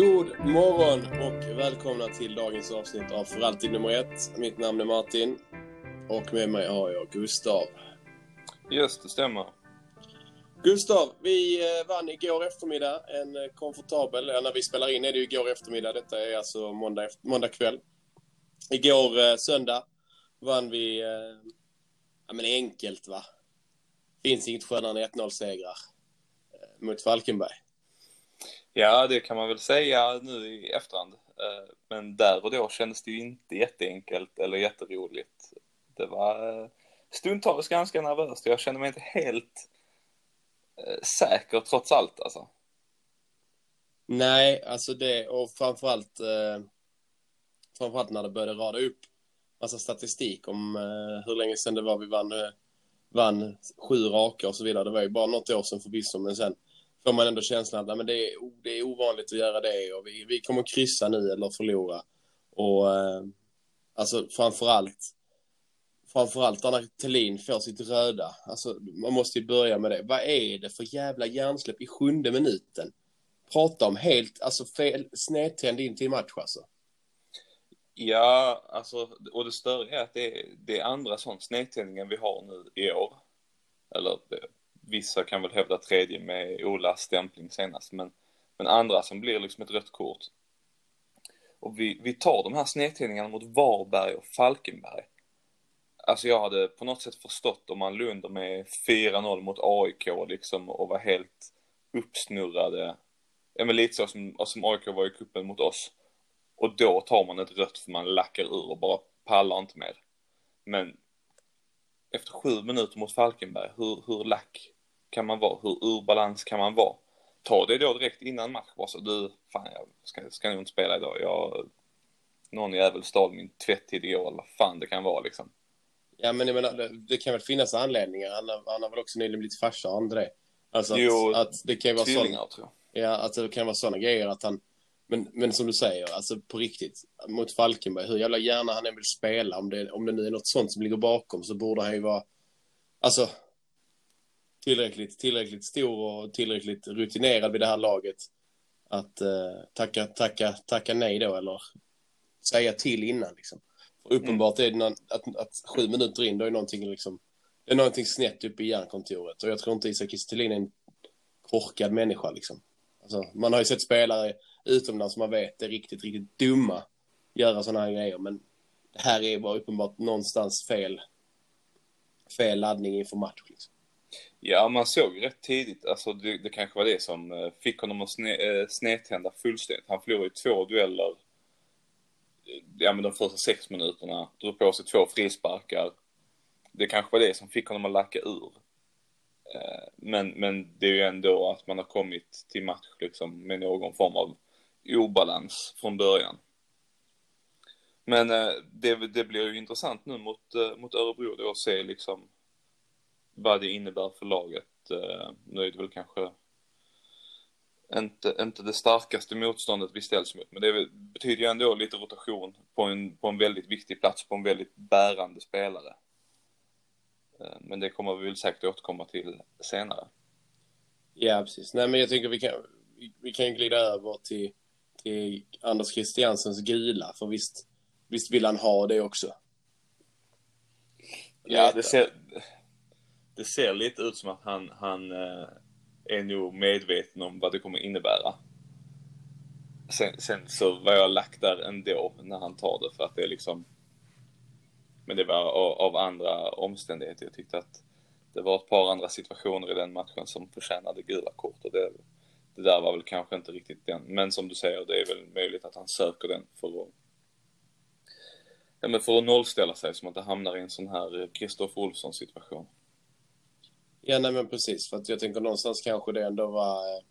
God morgon och välkomna till dagens avsnitt av För alltid nummer ett. Mitt namn är Martin och med mig har jag Gustav. Just det, stämmer. Gustav, vi eh, vann igår eftermiddag en eh, komfortabel, ja, när vi spelar in är det ju igår eftermiddag, detta är alltså måndag, måndag kväll. Igår eh, söndag vann vi, ja men enkelt va. Finns inget skönare än 1-0-segrar mot Falkenberg. Ja, det kan man väl säga nu i efterhand. Eh, men där och då kändes det ju inte jätteenkelt eller jätteroligt. Det var eh, stundtals ganska nervöst. Jag kände mig inte helt eh, säker trots allt alltså. Nej, alltså det och framförallt eh, framförallt när det började rada upp massa statistik om eh, hur länge sedan det var vi vann, eh, vann sju raka och så vidare. Det var ju bara något år sedan förvisso, men sen får man ändå känslan att men det, är, det är ovanligt att göra det och vi, vi kommer kryssa nu eller förlora. Och eh, alltså framförallt framförallt när Thelin får sitt röda. Alltså, man måste ju börja med det. Vad är det för jävla hjärnsläpp i sjunde minuten? Prata om helt, alltså fel, snedtänd in till match alltså. Ja, alltså, och det större är att det är, det är andra sån snedtändningen vi har nu i år. Eller vissa kan väl hävda tredje med Olas stämpling senast, men, men andra som blir liksom ett rött kort. Och vi, vi tar de här snedtidningarna mot Varberg och Falkenberg Alltså jag hade på något sätt förstått om man lunder med 4-0 mot AIK liksom och var helt uppsnurrade. Ja men lite så som, som AIK var i kuppen mot oss. Och då tar man ett rött för man lackar ur och bara pallar inte mer. Men efter sju minuter mot Falkenberg, hur, hur lack kan man vara? Hur ur balans kan man vara? Ta det då direkt innan match bara så du, fan jag ska, ska nog inte spela idag. Jag, någon jävel stal min tvättid igår eller vad fan det kan vara liksom. Ja, men jag menar, det, det kan väl finnas anledningar. Han, han har väl också nyligen blivit farsa, har inte det? Alltså att, jo, att det kan vara sån, tror jag. Ja, att det kan vara sådana grejer att han... Men, men som du säger, alltså på riktigt, mot Falkenberg, hur jävla gärna han än vill spela, om det, om det nu är något sånt som ligger bakom, så borde han ju vara... Alltså, tillräckligt, tillräckligt stor och tillräckligt rutinerad vid det här laget att eh, tacka, tacka, tacka nej då, eller säga till innan liksom. Uppenbart är det att, att, sju minuter in, då är någonting liksom, det är någonting snett uppe i hjärnkontoret. Och jag tror inte Isak Kistelin är en korkad människa liksom. Alltså, man har ju sett spelare utomlands som man vet är riktigt, riktigt dumma göra sådana här grejer. Men det här är bara uppenbart någonstans fel, fel laddning inför match. Liksom. Ja, man såg rätt tidigt, alltså det, det kanske var det som eh, fick honom att sne, eh, snedtända fullständigt. Han förlorade ju två dueller eh, ja men de första sex minuterna, drog på sig två frisparkar. Det kanske var det som fick honom att lacka ur. Eh, men, men det är ju ändå att man har kommit till match liksom med någon form av obalans från början. Men eh, det, det blir ju intressant nu mot, eh, mot Örebro då att se liksom vad det innebär för laget. Nu är det väl kanske inte, inte det starkaste motståndet vi ställs mot. Men det betyder ju ändå lite rotation på en, på en väldigt viktig plats, på en väldigt bärande spelare. Eh, men det kommer vi väl säkert återkomma till senare. Ja, precis. Nej, men jag tycker vi kan, vi kan glida över till, till Anders Christiansens gula, för visst, visst vill han ha det också. Ja, det ser, det ser lite ut som att han, han eh, är nog medveten om vad det kommer innebära. Sen, sen så var jag lagt där ändå när han tar det för att det är liksom men det var av, av andra omständigheter. Jag tyckte att det var ett par andra situationer i den matchen som förtjänade gula kort och det, det där var väl kanske inte riktigt den. Men som du säger, det är väl möjligt att han söker den för att ja, men för att nollställa sig så att det hamnar i en sån här eh, Kristoffer Olsson situation. Ja, nej men precis. För att jag tänker någonstans kanske det ändå var, eh,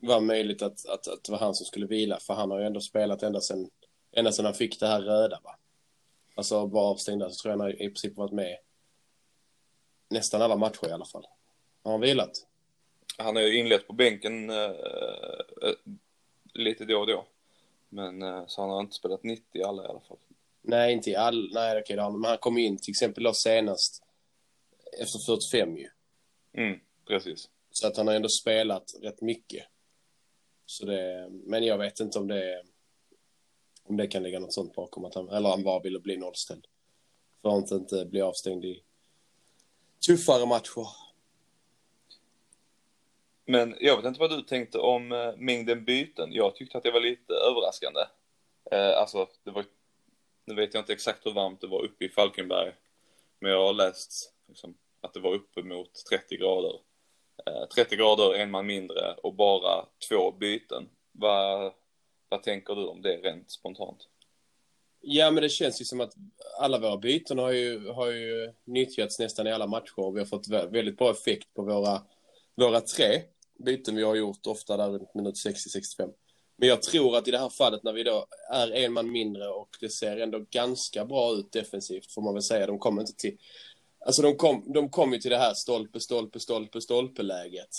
var möjligt att, att, att det var han som skulle vila. För han har ju ändå spelat ända sedan, ända sedan han fick det här röda. Va? Alltså var avstängd så tror jag han har i princip varit med nästan alla matcher i alla fall. Har han vilat? Han har ju inlett på bänken äh, äh, lite då och då. Men äh, så han har inte spelat 90 i alla i alla fall. Nej, inte i all. Nej, okej, okay, men han kom in till exempel då senast efter 45 ju. Mm, precis. Så att han har ändå spelat rätt mycket. Så det, men jag vet inte om det, om det kan ligga något sånt bakom. Att han, eller han bara ville bli nollställd. För att inte bli avstängd i tuffare matcher. Men jag vet inte vad du tänkte om eh, mängden byten. Jag tyckte att det var lite överraskande. Eh, alltså, det var, nu vet jag inte exakt hur varmt det var uppe i Falkenberg. Men jag har läst liksom, att det var uppemot 30 grader. Eh, 30 grader, en man mindre och bara två byten. Vad, vad tänker du om det rent spontant? Ja, men det känns ju som att alla våra byten har ju, har ju nyttjats nästan i alla matcher och vi har fått väldigt bra effekt på våra, våra tre byten vi har gjort, ofta där runt minut 60-65. Men jag tror att i det här fallet när vi då är en man mindre och det ser ändå ganska bra ut defensivt får man väl säga. De kommer inte till... Alltså de kom, de kom ju till det här stolpe, stolpe, stolpe, stolpe-läget.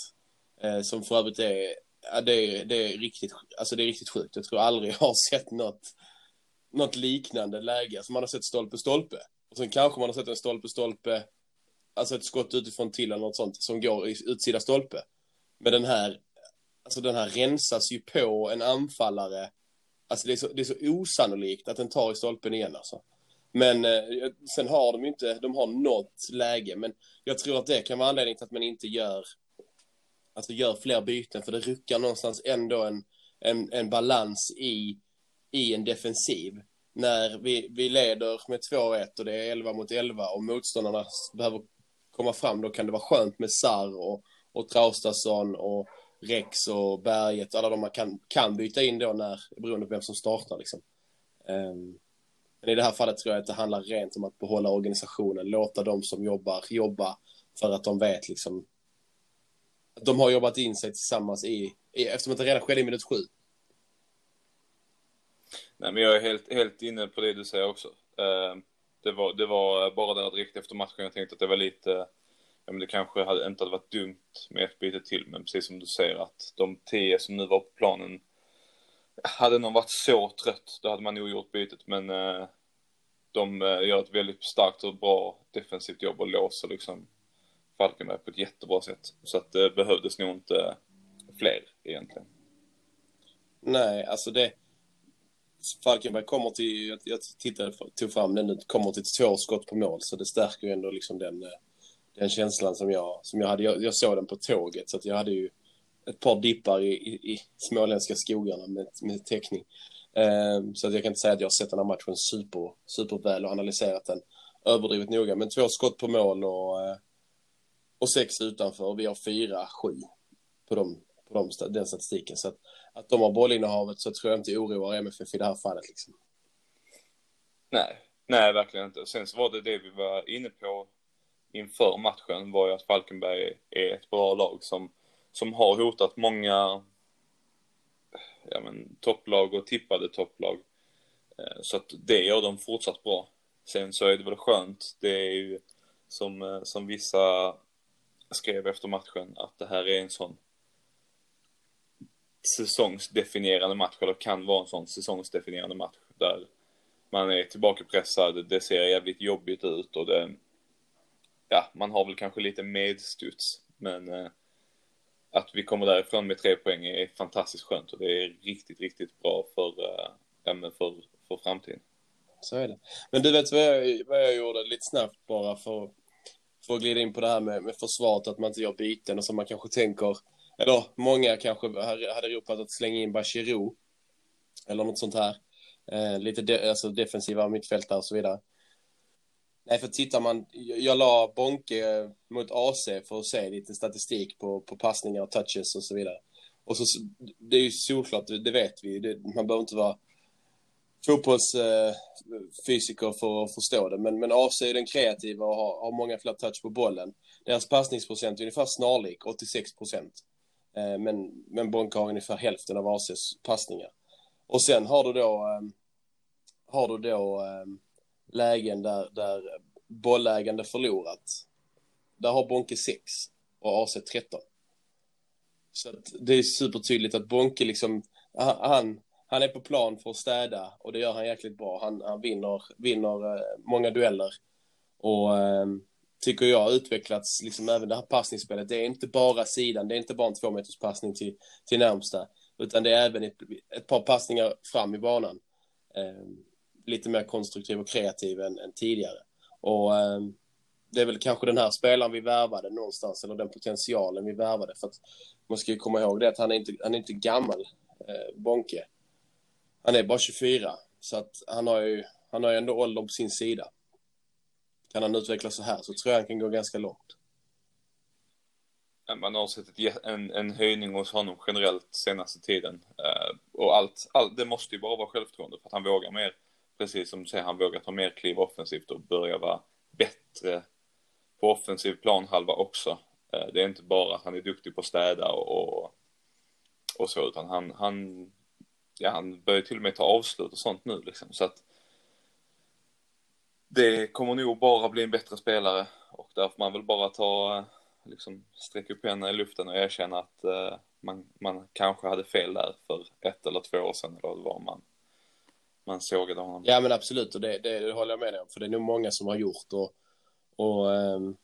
Eh, som för övrigt är, ja, det är, det är riktigt, alltså det är riktigt sjukt. Jag tror aldrig jag har sett något, något liknande läge. Alltså man har sett stolpe, stolpe. Och sen kanske man har sett en stolpe, stolpe, alltså ett skott utifrån till eller något sånt som går i utsida stolpe. Men den här, alltså den här rensas ju på en anfallare. Alltså det är så, det är så osannolikt att den tar i stolpen igen alltså. Men eh, sen har de ju inte, de har något läge. Men jag tror att det kan vara anledningen till att man inte gör, alltså gör fler byten. För det ruckar någonstans ändå en, en, en balans i, i en defensiv. När vi, vi leder med 2-1 och det är 11 mot 11 och motståndarna behöver komma fram, då kan det vara skönt med Sarr och, och Traustason och Rex och Berget. Alla de man kan, kan byta in då när, beroende på vem som startar liksom. Um, men i det här fallet tror jag att det handlar rent om att behålla organisationen, låta de som jobbar jobba för att de vet liksom att de har jobbat in sig tillsammans i, i eftersom det redan skedde i minut sju. Nej, men jag är helt, helt inne på det du säger också. Ehm, det, var, det var bara där direkt efter matchen jag tänkte att det var lite, ja men det kanske hade, inte hade varit dumt med ett byte till, men precis som du säger att de tio som nu var på planen hade någon varit så trött, då hade man nog gjort bytet, men eh, de eh, gör ett väldigt starkt och bra defensivt jobb och låser liksom Falkenberg på ett jättebra sätt. Så att det behövdes nog inte fler egentligen. Nej, alltså det... Falkenberg kommer till, jag, jag tittade, tog fram den nu, kommer till två skott på mål, så det stärker ju ändå liksom den, den känslan som jag, som jag hade. Jag, jag såg den på tåget, så att jag hade ju ett par dippar i, i, i småländska skogarna med, med täckning. Um, så att jag kan inte säga att jag har sett den här matchen super, superväl och analyserat den överdrivet noga. Men två skott på mål och, eh, och sex utanför. Vi har fyra, sju på, de, på de, den statistiken. Så att, att de har bollinnehavet så tror jag inte oroar MFF i det här fallet. Liksom. Nej, nej verkligen inte. Sen så var det det vi var inne på inför matchen var ju att Falkenberg är ett bra lag som, som har hotat många ja, men, topplag och tippade topplag. Eh, så att det gör dem fortsatt bra. Sen så är det väl skönt, det är ju som, eh, som vissa skrev efter matchen, att det här är en sån säsongsdefinierande match, eller kan vara en sån säsongsdefinierande match där man är tillbakapressad, det ser jävligt jobbigt ut och det, ja, man har väl kanske lite medstuds, men eh, att vi kommer därifrån med tre poäng är fantastiskt skönt och det är riktigt, riktigt bra för, äh, för, för framtiden. Så är det. Men du vet vad jag, vad jag gjorde lite snabbt bara för, för att glida in på det här med, med försvaret, att man inte gör byten och som man kanske tänker, eller många kanske hade ropat att slänga in Bachirou eller något sånt här. Eh, lite de, alltså defensiva mittfältare och så vidare. Nej, för tittar man, jag la Bonke mot AC för att se lite statistik på, på passningar och touches och så vidare. Och så, det är ju solklart, det vet vi, det, man behöver inte vara fotbollsfysiker eh, för att förstå det, men, men AC är den kreativa och har, har många fler touch på bollen. Deras passningsprocent är ungefär snarlik, 86 procent. Eh, men, men Bonke har ungefär hälften av ACs passningar. Och sen har du då, eh, har du då lägen där, där bollägande förlorat. Där har Bonke 6 och AC 13. Så det är supertydligt att Bonke liksom, han, han är på plan för att städa och det gör han jäkligt bra. Han, han vinner, vinner eh, många dueller och eh, tycker jag har utvecklats liksom även det här passningsspelet. Det är inte bara sidan, det är inte bara en två meters passning till, till närmsta utan det är även ett, ett par passningar fram i banan. Eh, lite mer konstruktiv och kreativ än, än tidigare. Och eh, det är väl kanske den här spelaren vi värvade någonstans, eller den potentialen vi värvade. För att man ska ju komma ihåg det att han är inte, han är inte gammal, eh, Bonke. Han är bara 24, så att han har ju, han har ju ändå åldern på sin sida. Kan han utvecklas så här så tror jag han kan gå ganska långt. Man har sett en, en höjning hos honom generellt senaste tiden. Uh, och allt, allt, det måste ju bara vara självförtroende för att han vågar mer, precis som du säger, han vågar ta mer kliv offensivt och börja vara bättre på offensiv planhalva också. Eh, det är inte bara att han är duktig på att städa och, och, och så, utan han, han, ja, han börjar till och med ta avslut och sånt nu liksom. Så att det kommer nog bara bli en bättre spelare och där får man väl bara ta, liksom sträcka upp henne i luften och erkänna att uh, man, man kanske hade fel där för ett eller två år sedan eller vad man, man sågade honom. Ja men absolut och det, det, det håller jag med dig om för det är nog många som har gjort och, och um,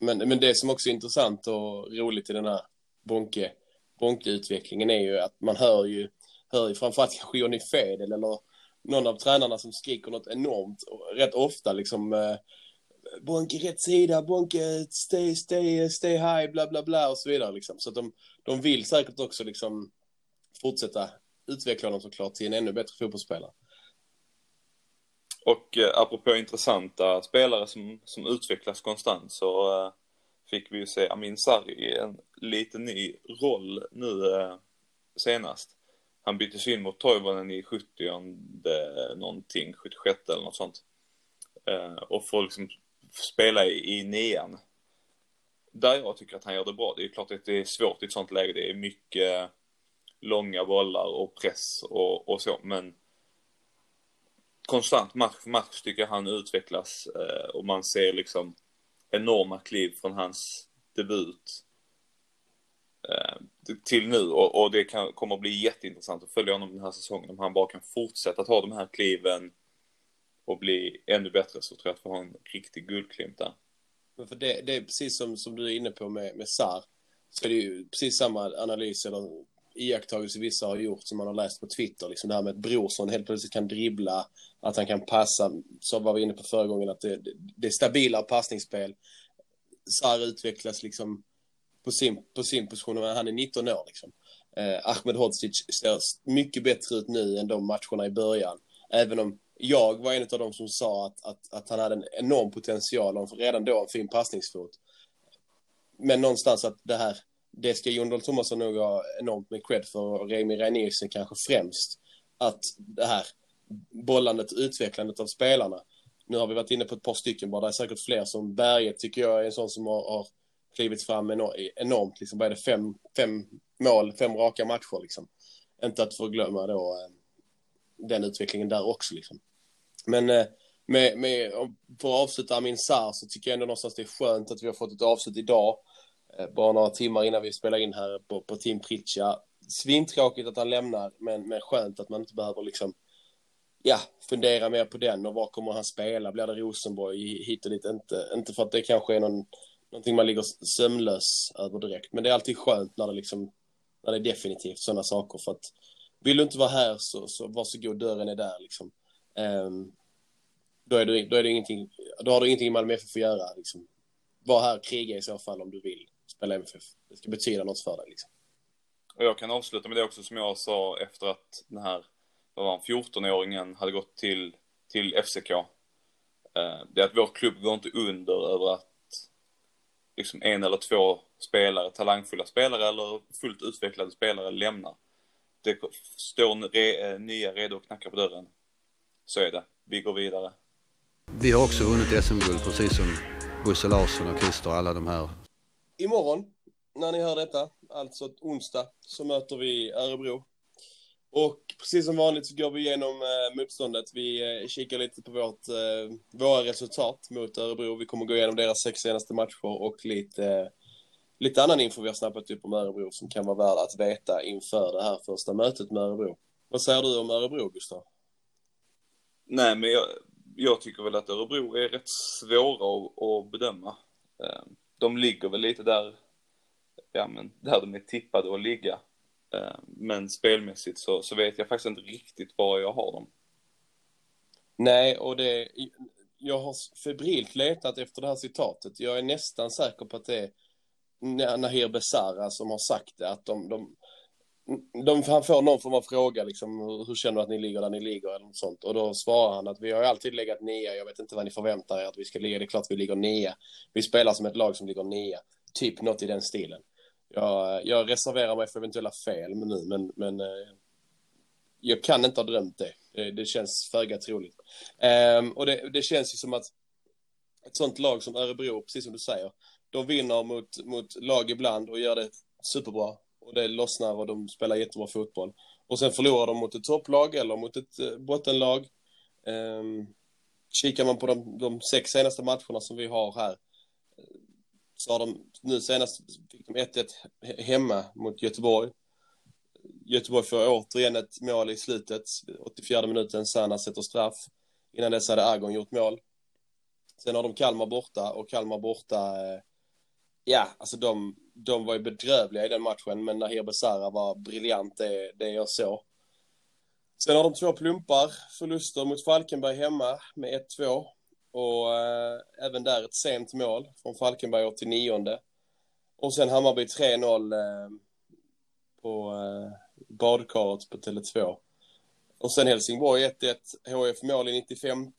men, men det som också är intressant och roligt i den här Bonke, Bonke-utvecklingen är ju att man hör ju, hör ju framförallt kanske Johnny Fedel eller någon av tränarna som skriker något enormt rätt ofta liksom eh, Bonke rätt sida, Bonke stay, stay, stay high, bla bla bla och så vidare liksom. Så att de, de vill säkert också liksom fortsätta utveckla honom såklart till en ännu bättre fotbollsspelare. Och eh, apropå intressanta spelare som, som utvecklas konstant så eh, fick vi ju se Amin Sarri i en lite ny roll nu eh, senast. Han byttes in mot Toivonen i 70 någonting, 76 eller något sånt. Eh, och får liksom spela i, i nian. Där jag tycker att han gör det bra. Det är klart att det är svårt i ett sånt läge. Det är mycket långa bollar och press och, och så, men konstant match för match tycker jag han utvecklas eh, och man ser liksom enorma kliv från hans debut eh, till nu och, och det kan, kommer att bli jätteintressant att följa honom den här säsongen om han bara kan fortsätta ta de här kliven och bli ännu bättre så tror jag att vi har en riktig guldklimp där. Men för det, det är precis som, som du är inne på med, med SAR så är det ju precis samma analys eller iakttagelse vissa har gjort som man har läst på Twitter. Liksom det här med att Brorsson helt plötsligt kan dribbla, att han kan passa. Så var vi inne på förra gången att det, det, är stabilare passningsspel. Sarr utvecklas liksom på sin, på sin position, han är 19 år liksom. Eh, Ahmed Hodzic ser mycket bättre ut nu än de matcherna i början. Även om jag var en av dem som sa att, att, att han hade en enorm potential och redan då en fin passningsfot. Men någonstans att det här det ska Jon Dahl Tomasson nog ha enormt med cred för och Remi Reinirsen kanske främst. Att det här bollandet, utvecklandet av spelarna. Nu har vi varit inne på ett par stycken bara, det är säkert fler som Berget tycker jag är en sån som har, har klivit fram enormt. Liksom, vad är det, fem, fem mål, fem raka matcher liksom. Inte att förglömma då eh, den utvecklingen där också liksom. Men eh, med, med, för att avsluta Amin Sar så tycker jag ändå någonstans det är skönt att vi har fått ett avslut idag. Eh, bara några timmar innan vi spelar in här på, på Team Pritcha. Svintråkigt att han lämnar, men, men skönt att man inte behöver liksom, ja, fundera mer på den och var kommer han spela? Blir det Rosenborg hit och dit? Inte, inte för att det kanske är någon, någonting man ligger sömnlös över direkt, men det är alltid skönt när det liksom, när det är definitivt sådana saker för att vill du inte vara här så, så varsågod, dörren är där liksom. Um, då, är du, då, är det ingenting, då har du ingenting i Malmö FF att göra. Liksom. Var här, kriga i så fall om du vill spela MFF. Det ska betyda något för dig liksom. Och jag kan avsluta med det också som jag sa efter att den här, vad var 14-åringen hade gått till, till FCK. Eh, det är att vår klubb går inte under över att liksom en eller två spelare, talangfulla spelare eller fullt utvecklade spelare lämnar. Det står re, eh, nya redo och knackar på dörren. Så är det. Vi går vidare. Vi har också vunnit SM-guld precis som Bosse Larsson och Christer och alla de här imorgon, när ni hör detta, alltså onsdag, så möter vi Örebro. Och precis som vanligt så går vi igenom eh, motståndet. Vi eh, kikar lite på vårt, eh, våra resultat mot Örebro. Vi kommer gå igenom deras sex senaste matcher och lite, eh, lite annan info vi har snappat upp om Örebro som kan vara värd att veta inför det här första mötet med Örebro. Vad säger du om Örebro, Gustav? Nej, men jag, jag tycker väl att Örebro är rätt svåra att, att bedöma. Eh, de ligger väl lite där, ja men där de är tippade att ligga. Eh, men spelmässigt så, så vet jag faktiskt inte riktigt var jag har dem. Nej, och det... Jag har febrilt letat efter det här citatet. Jag är nästan säker på att det är Nahir Besara som har sagt det. Att de, de, de, han får någon form av fråga, liksom, hur känner du att ni ligger där ni ligger eller något sånt. Och då svarar han att vi har ju alltid legat nia, jag vet inte vad ni förväntar er att vi ska ligga, det är klart vi ligger nia. Vi spelar som ett lag som ligger nia, typ något i den stilen. Jag, jag reserverar mig för eventuella fel nu, men, men eh, jag kan inte ha drömt det. Det, det känns föga troligt. Um, och det, det, känns ju som att ett sånt lag som Örebro, precis som du säger, de vinner mot, mot lag ibland och gör det superbra. Och det lossnar och de spelar jättebra fotboll. Och sen förlorar de mot ett topplag eller mot ett eh, bottenlag. Um, kikar man på de, de sex senaste matcherna som vi har här så har de nu senast fick de 1-1 hemma mot Göteborg. Göteborg får återigen ett mål i slutet. 84 minuten, Sanna sätter straff. Innan dess hade Agon gjort mål. Sen har de Kalmar borta och Kalmar borta, eh, ja, alltså de, de var ju bedrövliga i den matchen, men Nahir Besara var briljant, det, det jag såg. Sen har de två plumpar, förluster mot Falkenberg hemma med 1-2 och eh, även där ett sent mål från Falkenberg 89. Och sen Hammarby 3-0 eh, på eh, badkaret på Tele2. Och sen Helsingborg 1-1, HF mål i 95.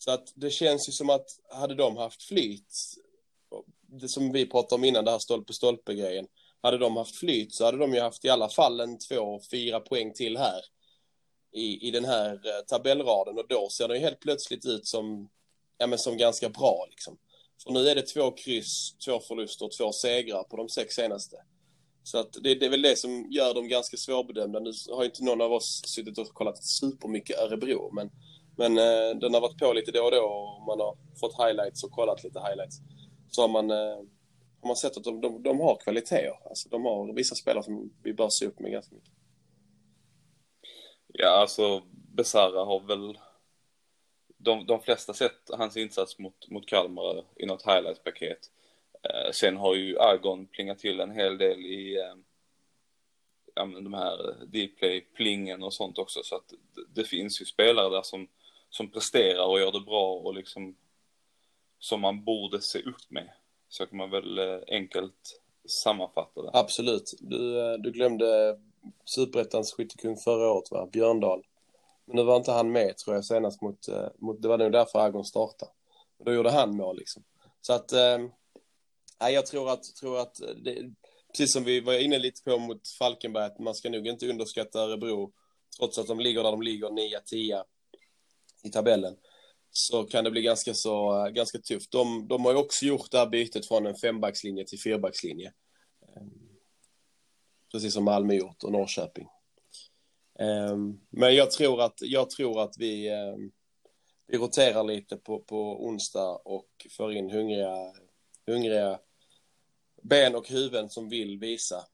Så att det känns ju som att hade de haft flyt, det som vi pratade om innan, det här stolpe-stolpe-grejen, hade de haft flyt så hade de ju haft i alla fall en två, fyra poäng till här i, i den här eh, tabellraden och då ser det ju helt plötsligt ut som, ja, men som ganska bra. Liksom. För nu är det två kryss, två förluster och två segrar på de sex senaste. Så att det, det är väl det som gör dem ganska svårbedömda. Nu har inte någon av oss suttit och kollat supermycket Örebro, men, men eh, den har varit på lite då och då och man har fått highlights och kollat lite highlights. Så har man, eh, har man sett att de, de, de har kvaliteter. Alltså, de har vissa spelare som vi bör se upp med ganska mycket. Ja, alltså Besara har väl de, de flesta sett hans insats mot, mot Kalmar i något highlight-paket. Eh, sen har ju Agon plingat till en hel del i eh, ja, de här Dplay-plingen och sånt också. Så att det, det, finns ju spelare där som, som presterar och gör det bra och liksom som man borde se upp med. Så kan man väl eh, enkelt sammanfatta det. Absolut. Du, eh, du glömde Superettans skyttekung förra året, va? Björndal. Men nu var inte han med, tror jag, senast mot... Eh, mot det var nog därför Agon startade. Då gjorde han mål, liksom. Så att... Äh, jag tror att... Tror att det, precis som vi var inne lite på mot Falkenberg, att man ska nog inte underskatta Örebro, trots att de ligger där de ligger, 9-10 i tabellen, så kan det bli ganska, så, ganska tufft. De, de har ju också gjort det här bytet från en fembackslinje till fyrbackslinje. Ehm, precis som Malmö gjort och Norrköping. Ehm, men jag tror att, jag tror att vi, ehm, vi roterar lite på, på onsdag och får in hungriga, hungriga ben och huvuden som vill visa.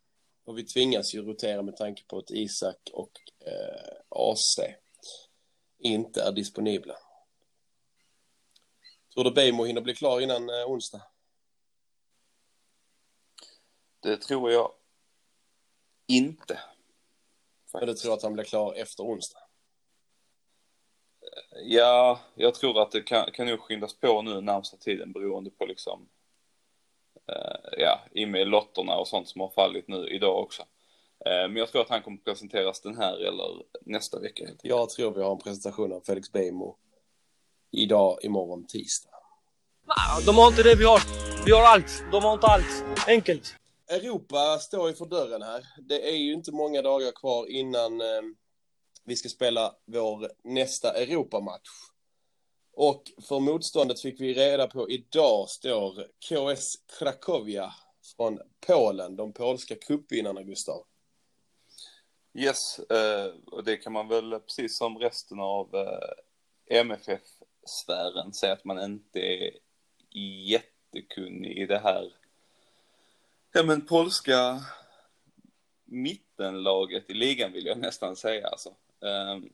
Och vi tvingas ju rotera med tanke på att Isak och eh, AC inte är disponibla. Tror du Bejmo hinner bli klar innan eh, onsdag? Det tror jag inte. Men du tror att han blir klar efter onsdag? Ja, jag tror att det kan, kan nog skyndas på nu närmsta tiden beroende på liksom, eh, ja, i med lotterna och sånt som har fallit nu idag också. Eh, men jag tror att han kommer presenteras den här eller nästa vecka. Jag tror vi har en presentation av Felix Beijmo idag, imorgon, tisdag. De har inte det vi har. Vi har allt. De har inte allt. Enkelt. Europa står ju för dörren här. Det är ju inte många dagar kvar innan eh, vi ska spela vår nästa Europamatch. Och för motståndet fick vi reda på idag står KS Krakowia från Polen, de polska cupvinnarna, Gustav. Yes, eh, och det kan man väl precis som resten av eh, sfären, säg att man inte är jättekunnig i det här Ja men polska mittenlaget i ligan vill jag nästan säga alltså. Ehm,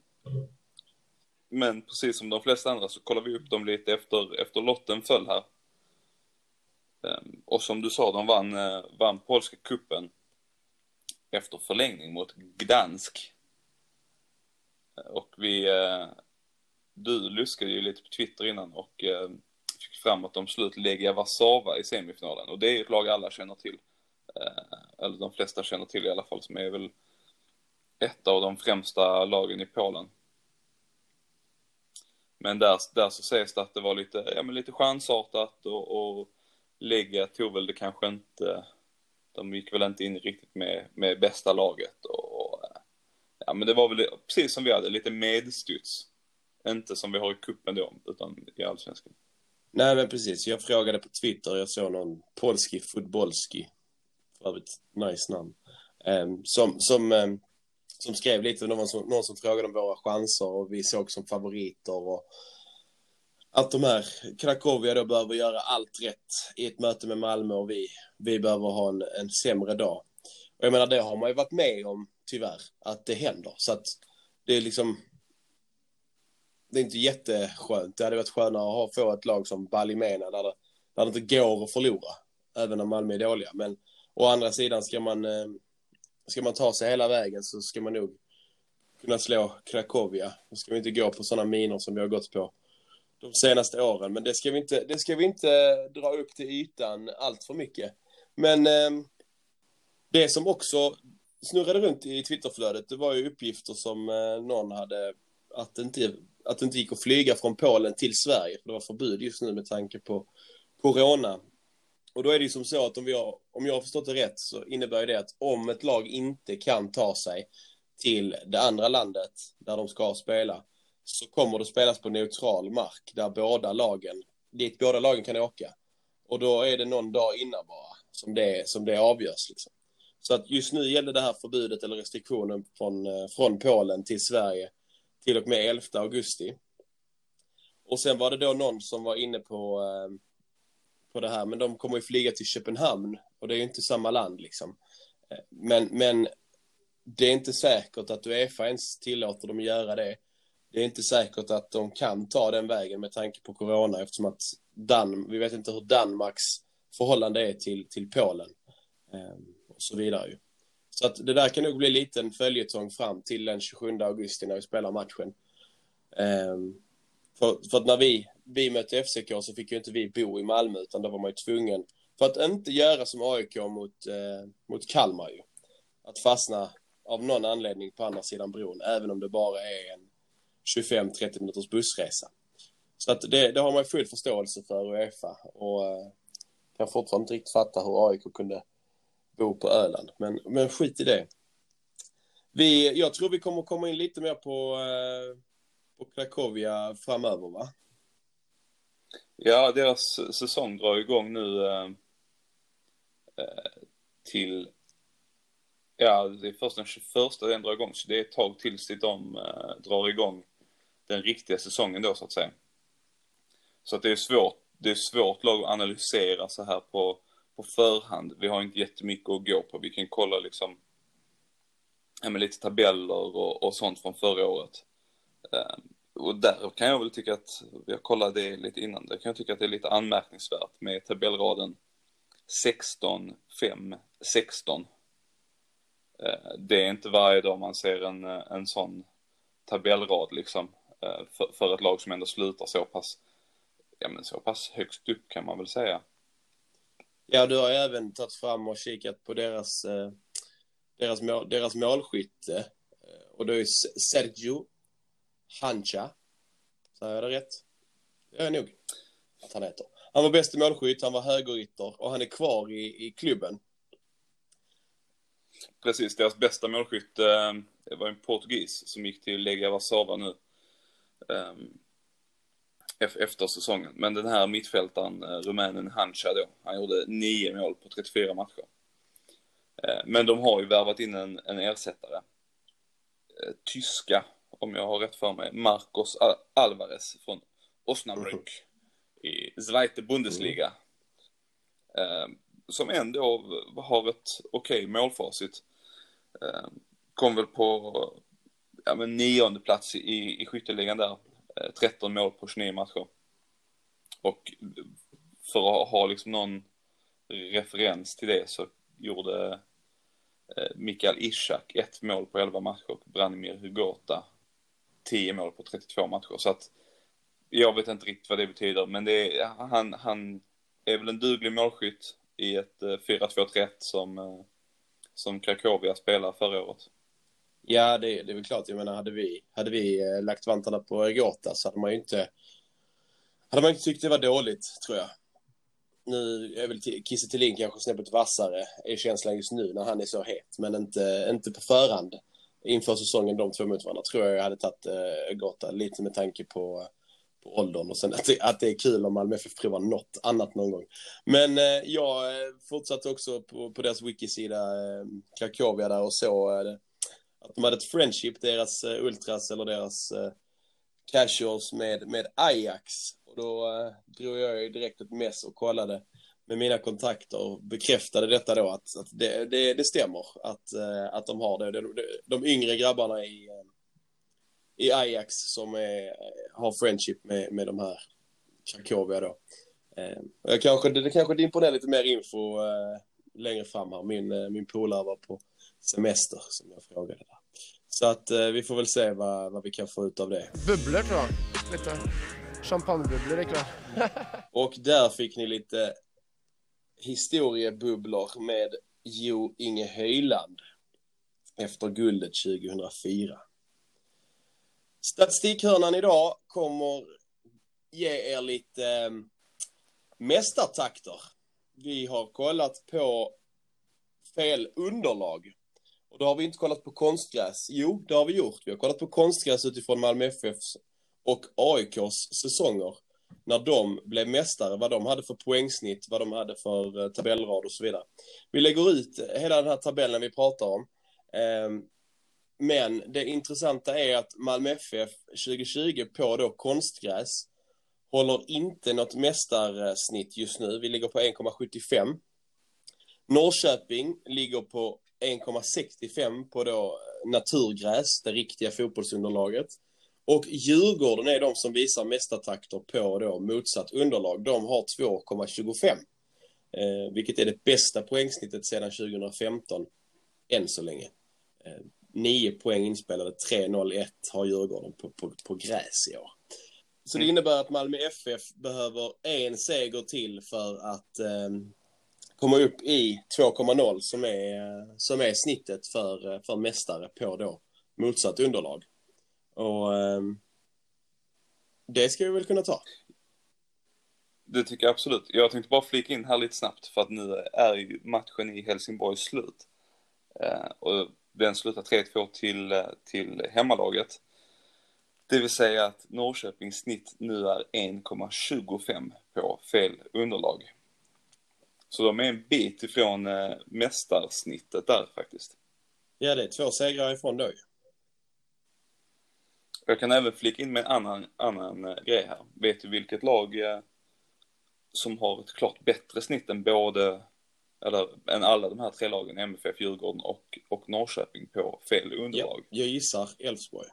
men precis som de flesta andra så kollar vi upp dem lite efter, efter lotten föll här. Ehm, och som du sa, de vann, eh, vann polska kuppen efter förlängning mot Gdansk. Och vi, eh, du luskade ju lite på Twitter innan och eh, fick fram att de slut Legia Warszawa i semifinalen och det är ju ett lag alla känner till. Eh, eller de flesta känner till i alla fall, som är väl ett av de främsta lagen i Polen. Men där, där så sägs det att det var lite, ja men lite chansartat och, och Legia tog väl det kanske inte, de gick väl inte in riktigt med, med bästa laget och, och eh, ja men det var väl precis som vi hade, lite medstuds. Inte som vi har i kuppen då, utan i allsvenskan. Nej, men precis. Jag frågade på Twitter, jag såg någon polski futbolski, för övrigt nice namn, ehm, som, som, ehm, som skrev lite, någon som, någon som frågade om våra chanser och vi såg som favoriter och att de här Krakowia då behöver göra allt rätt i ett möte med Malmö och vi, vi behöver ha en, en sämre dag. Och jag menar, det har man ju varit med om tyvärr, att det händer. Så att det är liksom, det är inte jätteskönt. Det hade varit skönare att få ett lag som Balimena där det, där det inte går att förlora, även om Malmö är dåliga. Men å andra sidan ska man, eh, ska man ta sig hela vägen så ska man nog kunna slå Krakowia. Då ska vi inte gå på sådana minor som vi har gått på de senaste åren. Men det ska vi inte, det ska vi inte dra upp till ytan allt för mycket. Men eh, det som också snurrade runt i Twitterflödet, det var ju uppgifter som eh, någon hade att det, inte, att det inte gick att flyga från Polen till Sverige, för det var förbud just nu med tanke på corona. Och då är det ju som så att om, vi har, om jag har förstått det rätt så innebär det att om ett lag inte kan ta sig till det andra landet där de ska spela så kommer det spelas på neutral mark där båda lagen, dit båda lagen kan åka. Och då är det någon dag innan bara som det, som det avgörs. Liksom. Så att just nu gäller det här förbudet eller restriktionen från, eh, från Polen till Sverige till och med 11 augusti. Och sen var det då någon som var inne på, eh, på det här, men de kommer ju flyga till Köpenhamn och det är ju inte samma land liksom. Eh, men, men det är inte säkert att Uefa ens tillåter dem göra det. Det är inte säkert att de kan ta den vägen med tanke på corona eftersom att Dan, vi vet inte hur Danmarks förhållande är till, till Polen. eh, och så vidare. Ju. Så att det där kan nog bli en liten följetong fram till den 27 augusti när vi spelar matchen. Um, för, för, att när vi, vi mötte FCK så fick ju inte vi bo i Malmö utan då var man ju tvungen, för att inte göra som AIK mot, eh, mot Kalmar ju. Att fastna av någon anledning på andra sidan bron, även om det bara är en 25-30 minuters bussresa. Så att det, det har man full förståelse för Uefa och eh, kan fortfarande inte riktigt fatta hur AIK kunde bo på Öland. Men, men skit i det. Vi, jag tror vi kommer komma in lite mer på, eh, på Krakowia framöver, va? Ja, deras säsong drar igång nu eh, eh, till... Ja, det är först den 21 den drar igång, så det är ett tag tills de eh, drar igång den riktiga säsongen då, så att säga. Så att det är svårt, det är svårt lag att analysera så här på på förhand. Vi har inte jättemycket att gå på. Vi kan kolla liksom ja, med lite tabeller och, och sånt från förra året. Uh, och där kan jag väl tycka att, jag kollade det lite innan, där kan jag tycka att det är lite anmärkningsvärt med tabellraden 16, 5, 16. Det är inte varje dag man ser en, en sån tabellrad liksom eh, för, för ett lag som ändå slutar så pass, ja men så pass högst upp kan man väl säga. Ja, du har ju även tagit fram och kikat på deras, eh, deras, mål, deras målskytte. Eh, och det är Sergio Hancha. Säger jag det rätt? Det är nog att han heter. Han var bäst i målskytt, han var högerytter och han är kvar i, i klubben. Precis, deras bästa målskytt eh, var en portugis som gick till Legia Warszawa nu. Um, efter säsongen. Men den här mittfältaren, eh, rumänen Hancha då, han gjorde nio mål på 34 matcher. Eh, men de har ju värvat in en, en ersättare. Eh, tyska, om jag har rätt för mig, Marcos Alvarez från Osnabrück i Zweite Bundesliga. Som ändå har ett okej okay målfacit. Kom väl på ja, men nionde plats i, i skytteligan där 13 mål på 29 matcher. Och för att ha liksom någon referens till det så gjorde eh, Mikael Ishak, ett mål på 11 matcher och Branimir Hugota, 10 mål på 32 matcher. Så att jag vet inte riktigt vad det betyder, men det är, han, han är väl en duglig målskytt i ett eh, 4-2-3-1 som, eh, som Krakowia spelade förra året. Ja, det, det är väl klart. Jag menar, hade vi, hade vi eh, lagt vantarna på Egota så hade man ju inte, hade man inte tyckt det var dåligt, tror jag. Nu är väl Kiese Thelin kanske snäppet vassare, är känslan just nu när han är så het, men inte, inte på förhand. Inför säsongen, de två mot varandra, tror jag jag hade tagit eh, Gota, lite med tanke på, på åldern och sen att det, att det är kul om Malmö FF provar något annat någon gång. Men eh, jag eh, fortsatte också på, på deras wikisida, eh, Krakowia där och så eh, att de hade ett friendship, deras eh, ultras eller deras eh, casuals med, med Ajax. Och då eh, drog jag ju direkt ett mess och kollade med mina kontakter och bekräftade detta då att, att det, det, det stämmer att, att de har det. De, de, yngre grabbarna i, i Ajax som är, har friendship med, med de här Krakowia då. Och jag kanske, det, det kanske imponerar lite mer info längre fram här. Min, min polare var på semester som jag frågade där. Så att eh, vi får väl se vad, vad vi kan få ut av det. Bubblor tror jag. Lite champagnebubblor ikväll. Och där fick ni lite historiebubblor med Jo Inge Höjland efter guldet 2004. Statistikhörnan idag kommer ge er lite eh, mästartakter. Vi har kollat på fel underlag. Och då har vi inte kollat på konstgräs. Jo, det har vi gjort. Vi har kollat på konstgräs utifrån Malmö FFs och AIKs säsonger. När de blev mästare, vad de hade för poängsnitt, vad de hade för eh, tabellrad och så vidare. Vi lägger ut hela den här tabellen vi pratar om. Ehm, men det intressanta är att Malmö FF 2020 på då konstgräs håller inte något mästarsnitt just nu. Vi ligger på 1,75. Norrköping ligger på 1,65 på då naturgräs, det riktiga fotbollsunderlaget. Och Djurgården är de som visar mästartakter på då motsatt underlag. De har 2,25. Eh, vilket är det bästa poängsnittet sedan 2015 än så länge. Eh, 9 poäng inspelade, 3-0-1 har Djurgården på, på, på gräs i år. Så det innebär att Malmö FF behöver en seger till för att eh, komma upp i 2,0 som är, som är snittet för, för mästare på då motsatt underlag. Och ehm, det ska vi väl kunna ta. Det tycker jag absolut. Jag tänkte bara flika in här lite snabbt för att nu är ju matchen i Helsingborg slut. Eh, och den slutar 3-2 till, till hemmalaget. Det vill säga att Norrköpings snitt nu är 1,25 på fel underlag. Så de är en bit ifrån eh, mästarsnittet där faktiskt. Ja, det är två segrar ifrån då ju. Jag kan även flika in med en annan, annan eh, grej här. Vet du vilket lag eh, som har ett klart bättre snitt än både, eller än alla de här tre lagen, MFF, Djurgården och, och Norrköping på fel Ja, underlag? jag gissar Elfsborg.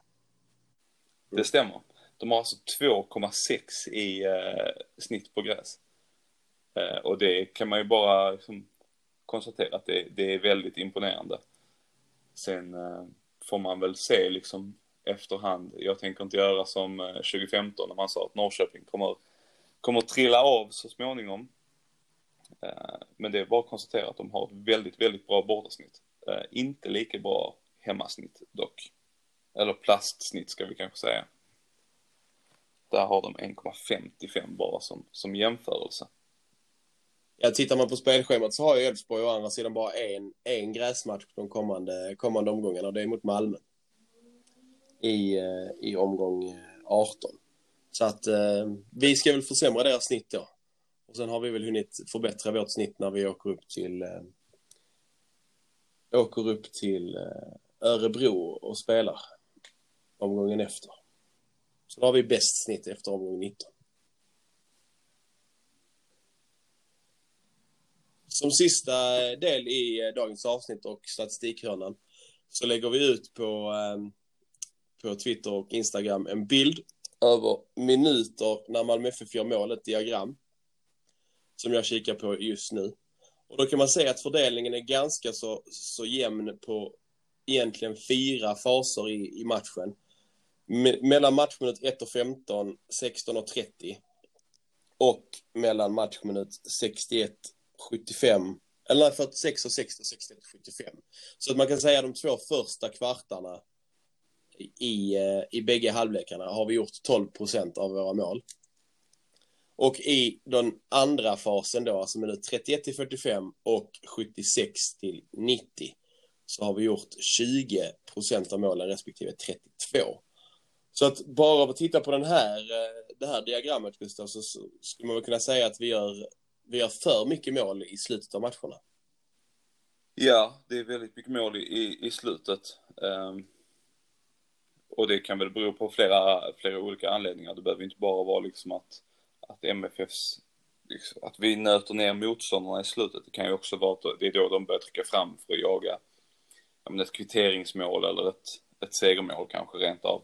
Det stämmer. De har alltså 2,6 i eh, snitt på gräs. Eh, och det kan man ju bara liksom, konstatera att det, det är väldigt imponerande. Sen eh, får man väl se liksom efterhand. Jag tänker inte göra som eh, 2015 när man sa att Norrköping kommer, kommer trilla av så småningom. Eh, men det är bara att konstatera att de har ett väldigt, väldigt bra bortasnitt. Eh, inte lika bra hemmasnitt dock. Eller plastsnitt ska vi kanske säga. Där har de 1,55 bara som, som jämförelse. Ja, tittar man på spelschemat så har ju Elfsborg å andra sidan bara en, en gräsmatch de kommande, kommande omgångarna och det är mot Malmö. I, eh, i omgång eh, 18. Så att eh, vi ska väl försämra deras snitt då. Och sen har vi väl hunnit förbättra vårt snitt när vi åker upp till eh, åker upp till eh, Örebro och spelar omgången efter. Så då har vi bäst snitt efter omgång 19. Som sista eh, del i eh, dagens avsnitt och statistikhörnan så lägger vi ut på, ehm, på Twitter och Instagram en bild över minuter när Malmö FF gör mål, ett diagram som jag kikar på just nu. Och då kan man säga att fördelningen är ganska så, så jämn på egentligen fyra faser i, i matchen. Me mellan matchminut 1 och 15, 16 och 30. Och mellan matchminut 61, 75, eller 46 och 60, 61 och 75. Så att man kan säga de två första kvartarna i, i eh, bägge halvlekarna har vi gjort 12 procent av våra mål. Och i den andra fasen då, alltså minut 31 till 45 och 76 till 90, så har vi gjort 20 procent av målen respektive 32. Så att bara av att titta på den här, eh, det här diagrammet, Gustav, så skulle man väl kunna säga att vi gör, vi gör för mycket mål i slutet av matcherna. Ja, det är väldigt mycket mål i, i slutet. Um, och det kan väl bero på flera, flera olika anledningar. Det behöver inte bara vara liksom att, att MFFs, liksom, att vi nöter ner motståndarna i slutet. Det kan ju också vara att det är då de börjar trycka fram för att jaga ett kvitteringsmål eller ett, ett segermål kanske rent av.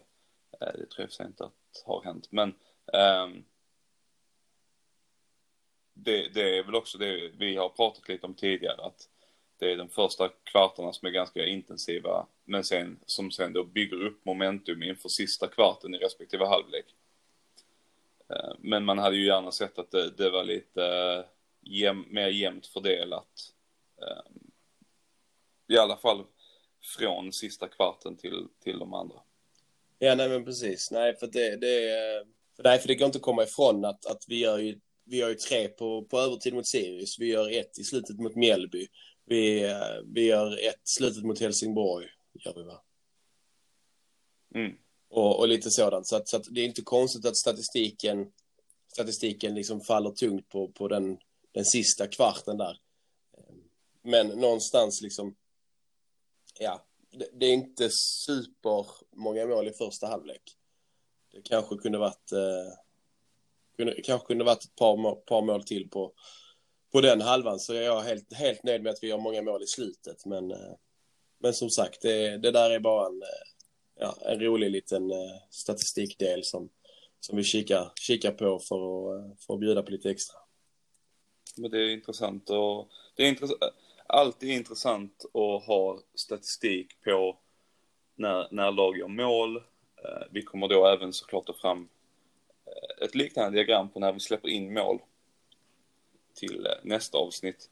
Eh, det tror jag inte att har hänt. Men um, det, det, är väl också det vi har pratat lite om tidigare. Att det är de första kvartarna som är ganska intensiva. Men sen, som sen då bygger upp momentum inför sista kvarten i respektive halvlek. Eh, men man hade ju gärna sett att det, det var lite eh, jäm, mer jämnt fördelat. Eh, I alla fall från sista kvarten till, till de andra. Ja, nej men precis. Nej, för det, det, för nej, för det går inte att komma ifrån att, att vi gör ju vi gör ju tre på, på övertid mot Sirius. Vi gör ett i slutet mot Mjällby. Vi, vi gör ett slutet mot Helsingborg. Gör vi va? Mm. Och, och lite sådant. Så, att, så att det är inte konstigt att statistiken, statistiken liksom faller tungt på, på den, den sista kvarten där. Men någonstans liksom, ja, det, är inte super många mål i första halvlek. Det kanske kunde varit, eh, kunde, kanske kunde varit ett par, par mål till på, på den halvan. Så jag är helt, helt nöjd med att vi har många mål i slutet. Men, eh, men som sagt, det, det där är bara en, eh, ja, en rolig liten eh, statistikdel som, som vi kikar, kikar på för att, för att bjuda på lite extra. Men det är intressant och det är intressant alltid intressant att ha statistik på när, när lag gör mål. Vi kommer då även såklart att fram ett liknande diagram på när vi släpper in mål till eh, nästa avsnitt.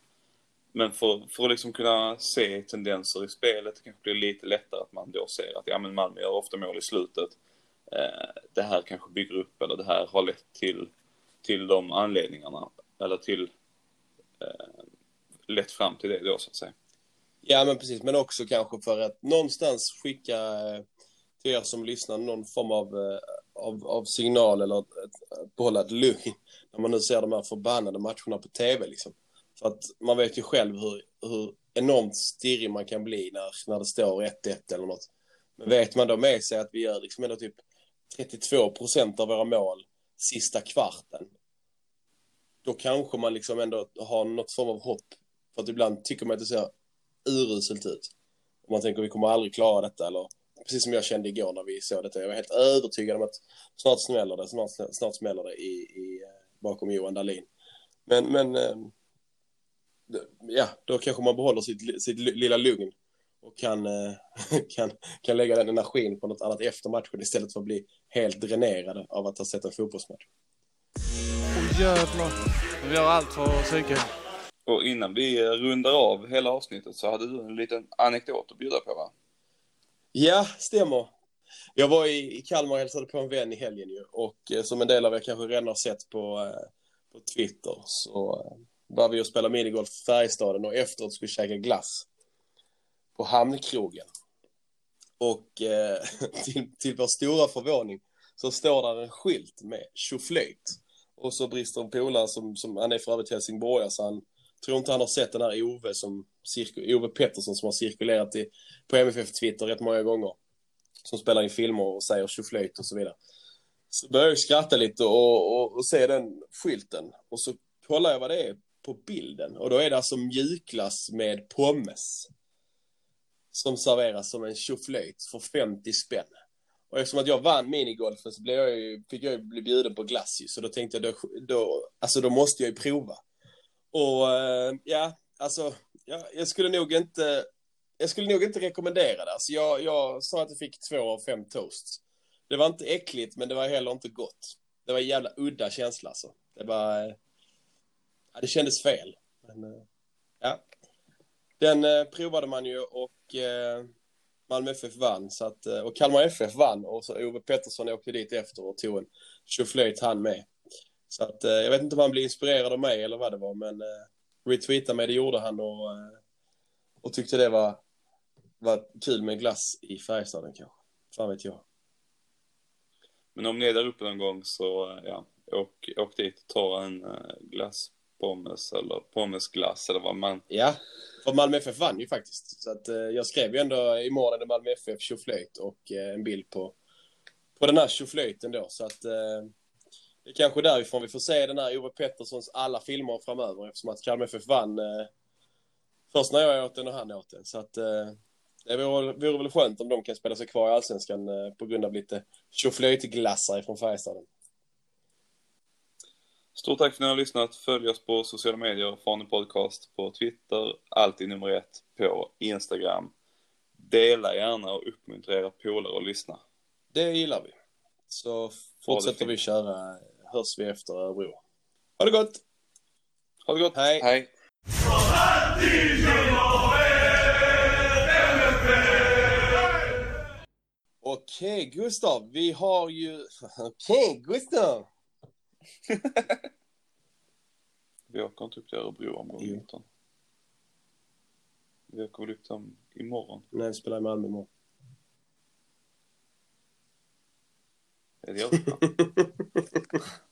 Men för, för att liksom kunna se tendenser i spelet, det kanske blir lite lättare att man då ser att ja, men Malmö gör ofta mål i slutet. Eh, det här kanske bygger upp eller det här har lett till, till de anledningarna. Eller till eh, lett fram till det då så att säga. Ja men precis, men också kanske för att någonstans skicka till er som lyssnar någon form av, eh, av, av signal eller ett, ett lugn när man nu ser de här förbannade matcherna på tv liksom. För att man vet ju själv hur, hur enormt stirrig man kan bli när, när det står 1-1 eller något. Men vet man då med sig att vi gör liksom ändå typ 32 procent av våra mål sista kvarten. Då kanske man liksom ändå har något form av hopp för att ibland tycker man att det ser uruselt ut. Och man tänker att vi kommer aldrig klara detta. Eller, precis som jag kände igår när vi såg detta. Jag var helt övertygad om att snart smäller det. Snart, snart smäller det i, i, bakom Johan Dahlin. Men, men ehm, ja, då kanske man behåller sitt, sitt lilla lugn och kan, eh, kan, kan lägga den energin på något annat efter matchen istället för att bli helt dränerade av att ha sett en fotbollsmatch. Åh oh, jävlar. Vi gör allt för att psyka. Och innan vi rundar av hela avsnittet så hade du en liten anekdot att bjuda på va? Ja, stämmer. Jag var i, Kalmar och hälsade på en vän i helgen ju. Och eh, som en del av er kanske redan har sett på, eh, på Twitter så eh, var vi och spelade minigolf i Färjestaden och efteråt skulle käka glass på Hamnkrogen. Och eh, till, till vår stora förvåning så står där en skylt med tjoflöjt. Och så brister en polare som, som, han är för övrigt helsingborgare så han tror inte han har sett den här Ove, som, Ove Pettersson som har cirkulerat i, på MFF Twitter rätt många gånger. Som spelar in filmer och säger tjoflöjt och så vidare. Så börjar jag skratta lite och, och, och se den skylten. Och så kollar jag vad det är på bilden. Och då är det alltså mjukglass med pommes. Som serveras som en tjoflöjt för 50 spänn. Och eftersom att jag vann minigolfen så blev jag ju, fick jag ju bli bjuden på glass. Så då tänkte jag, då, då, alltså då måste jag ju prova. Och eh, ja, alltså, jag, jag skulle nog inte... Jag skulle nog inte rekommendera det. Alltså, jag, jag sa att jag fick två av fem toasts. Det var inte äckligt, men det var heller inte gott. Det var en jävla udda känsla alltså. Det var... Eh, ja, det kändes fel. Men, eh, ja. Den eh, provade man ju och eh, Malmö FF vann. Så att, eh, och Kalmar FF vann och så Ove Pettersson åkte dit efter och tog en tjoflöjt han med. Så att, eh, jag vet inte om han blev inspirerad av mig eller vad det var, men eh, retweeta mig, det gjorde han och, eh, och tyckte det var, var kul med glass i Färjestaden kanske. Fan vet jag. Men om ni är där uppe någon gång så, eh, ja, åk, åk dit och ta en uh, glass pommes eller pommesglass eller vad man... Ja, för Malmö FF vann ju faktiskt. Så att, eh, jag skrev ju ändå imorgon är Malmö FF tjoflöjt och eh, en bild på, på den här tjoflöjten då. Så att eh, det är kanske därifrån vi får se den här Ove Petterssons alla filmer framöver eftersom att Kalmar FF vann eh, först när jag åt den och han åt den. Så att eh, det vore, vore väl skönt om de kan spela sig kvar i Allsvenskan eh, på grund av lite tjoflöjtglassar från Färjestaden. Stort tack för att ni har lyssnat. Följ oss på sociala medier, Fane Podcast på Twitter, alltid nummer ett på Instagram. Dela gärna och uppmuntra era polare att lyssna. Det gillar vi. Så fortsätter vi köra. Hörs vi efter Örebro. Ha det gott! Ha det gott! Hej. Hej. Okej, Gustav. Vi har ju... Okej, Gustav. Vi åker inte upp till Örebro omgång Jo. 19. Vi åker väl upp dem imorgon. Nej, vi spelar i Malmö imorgon. Är det jag?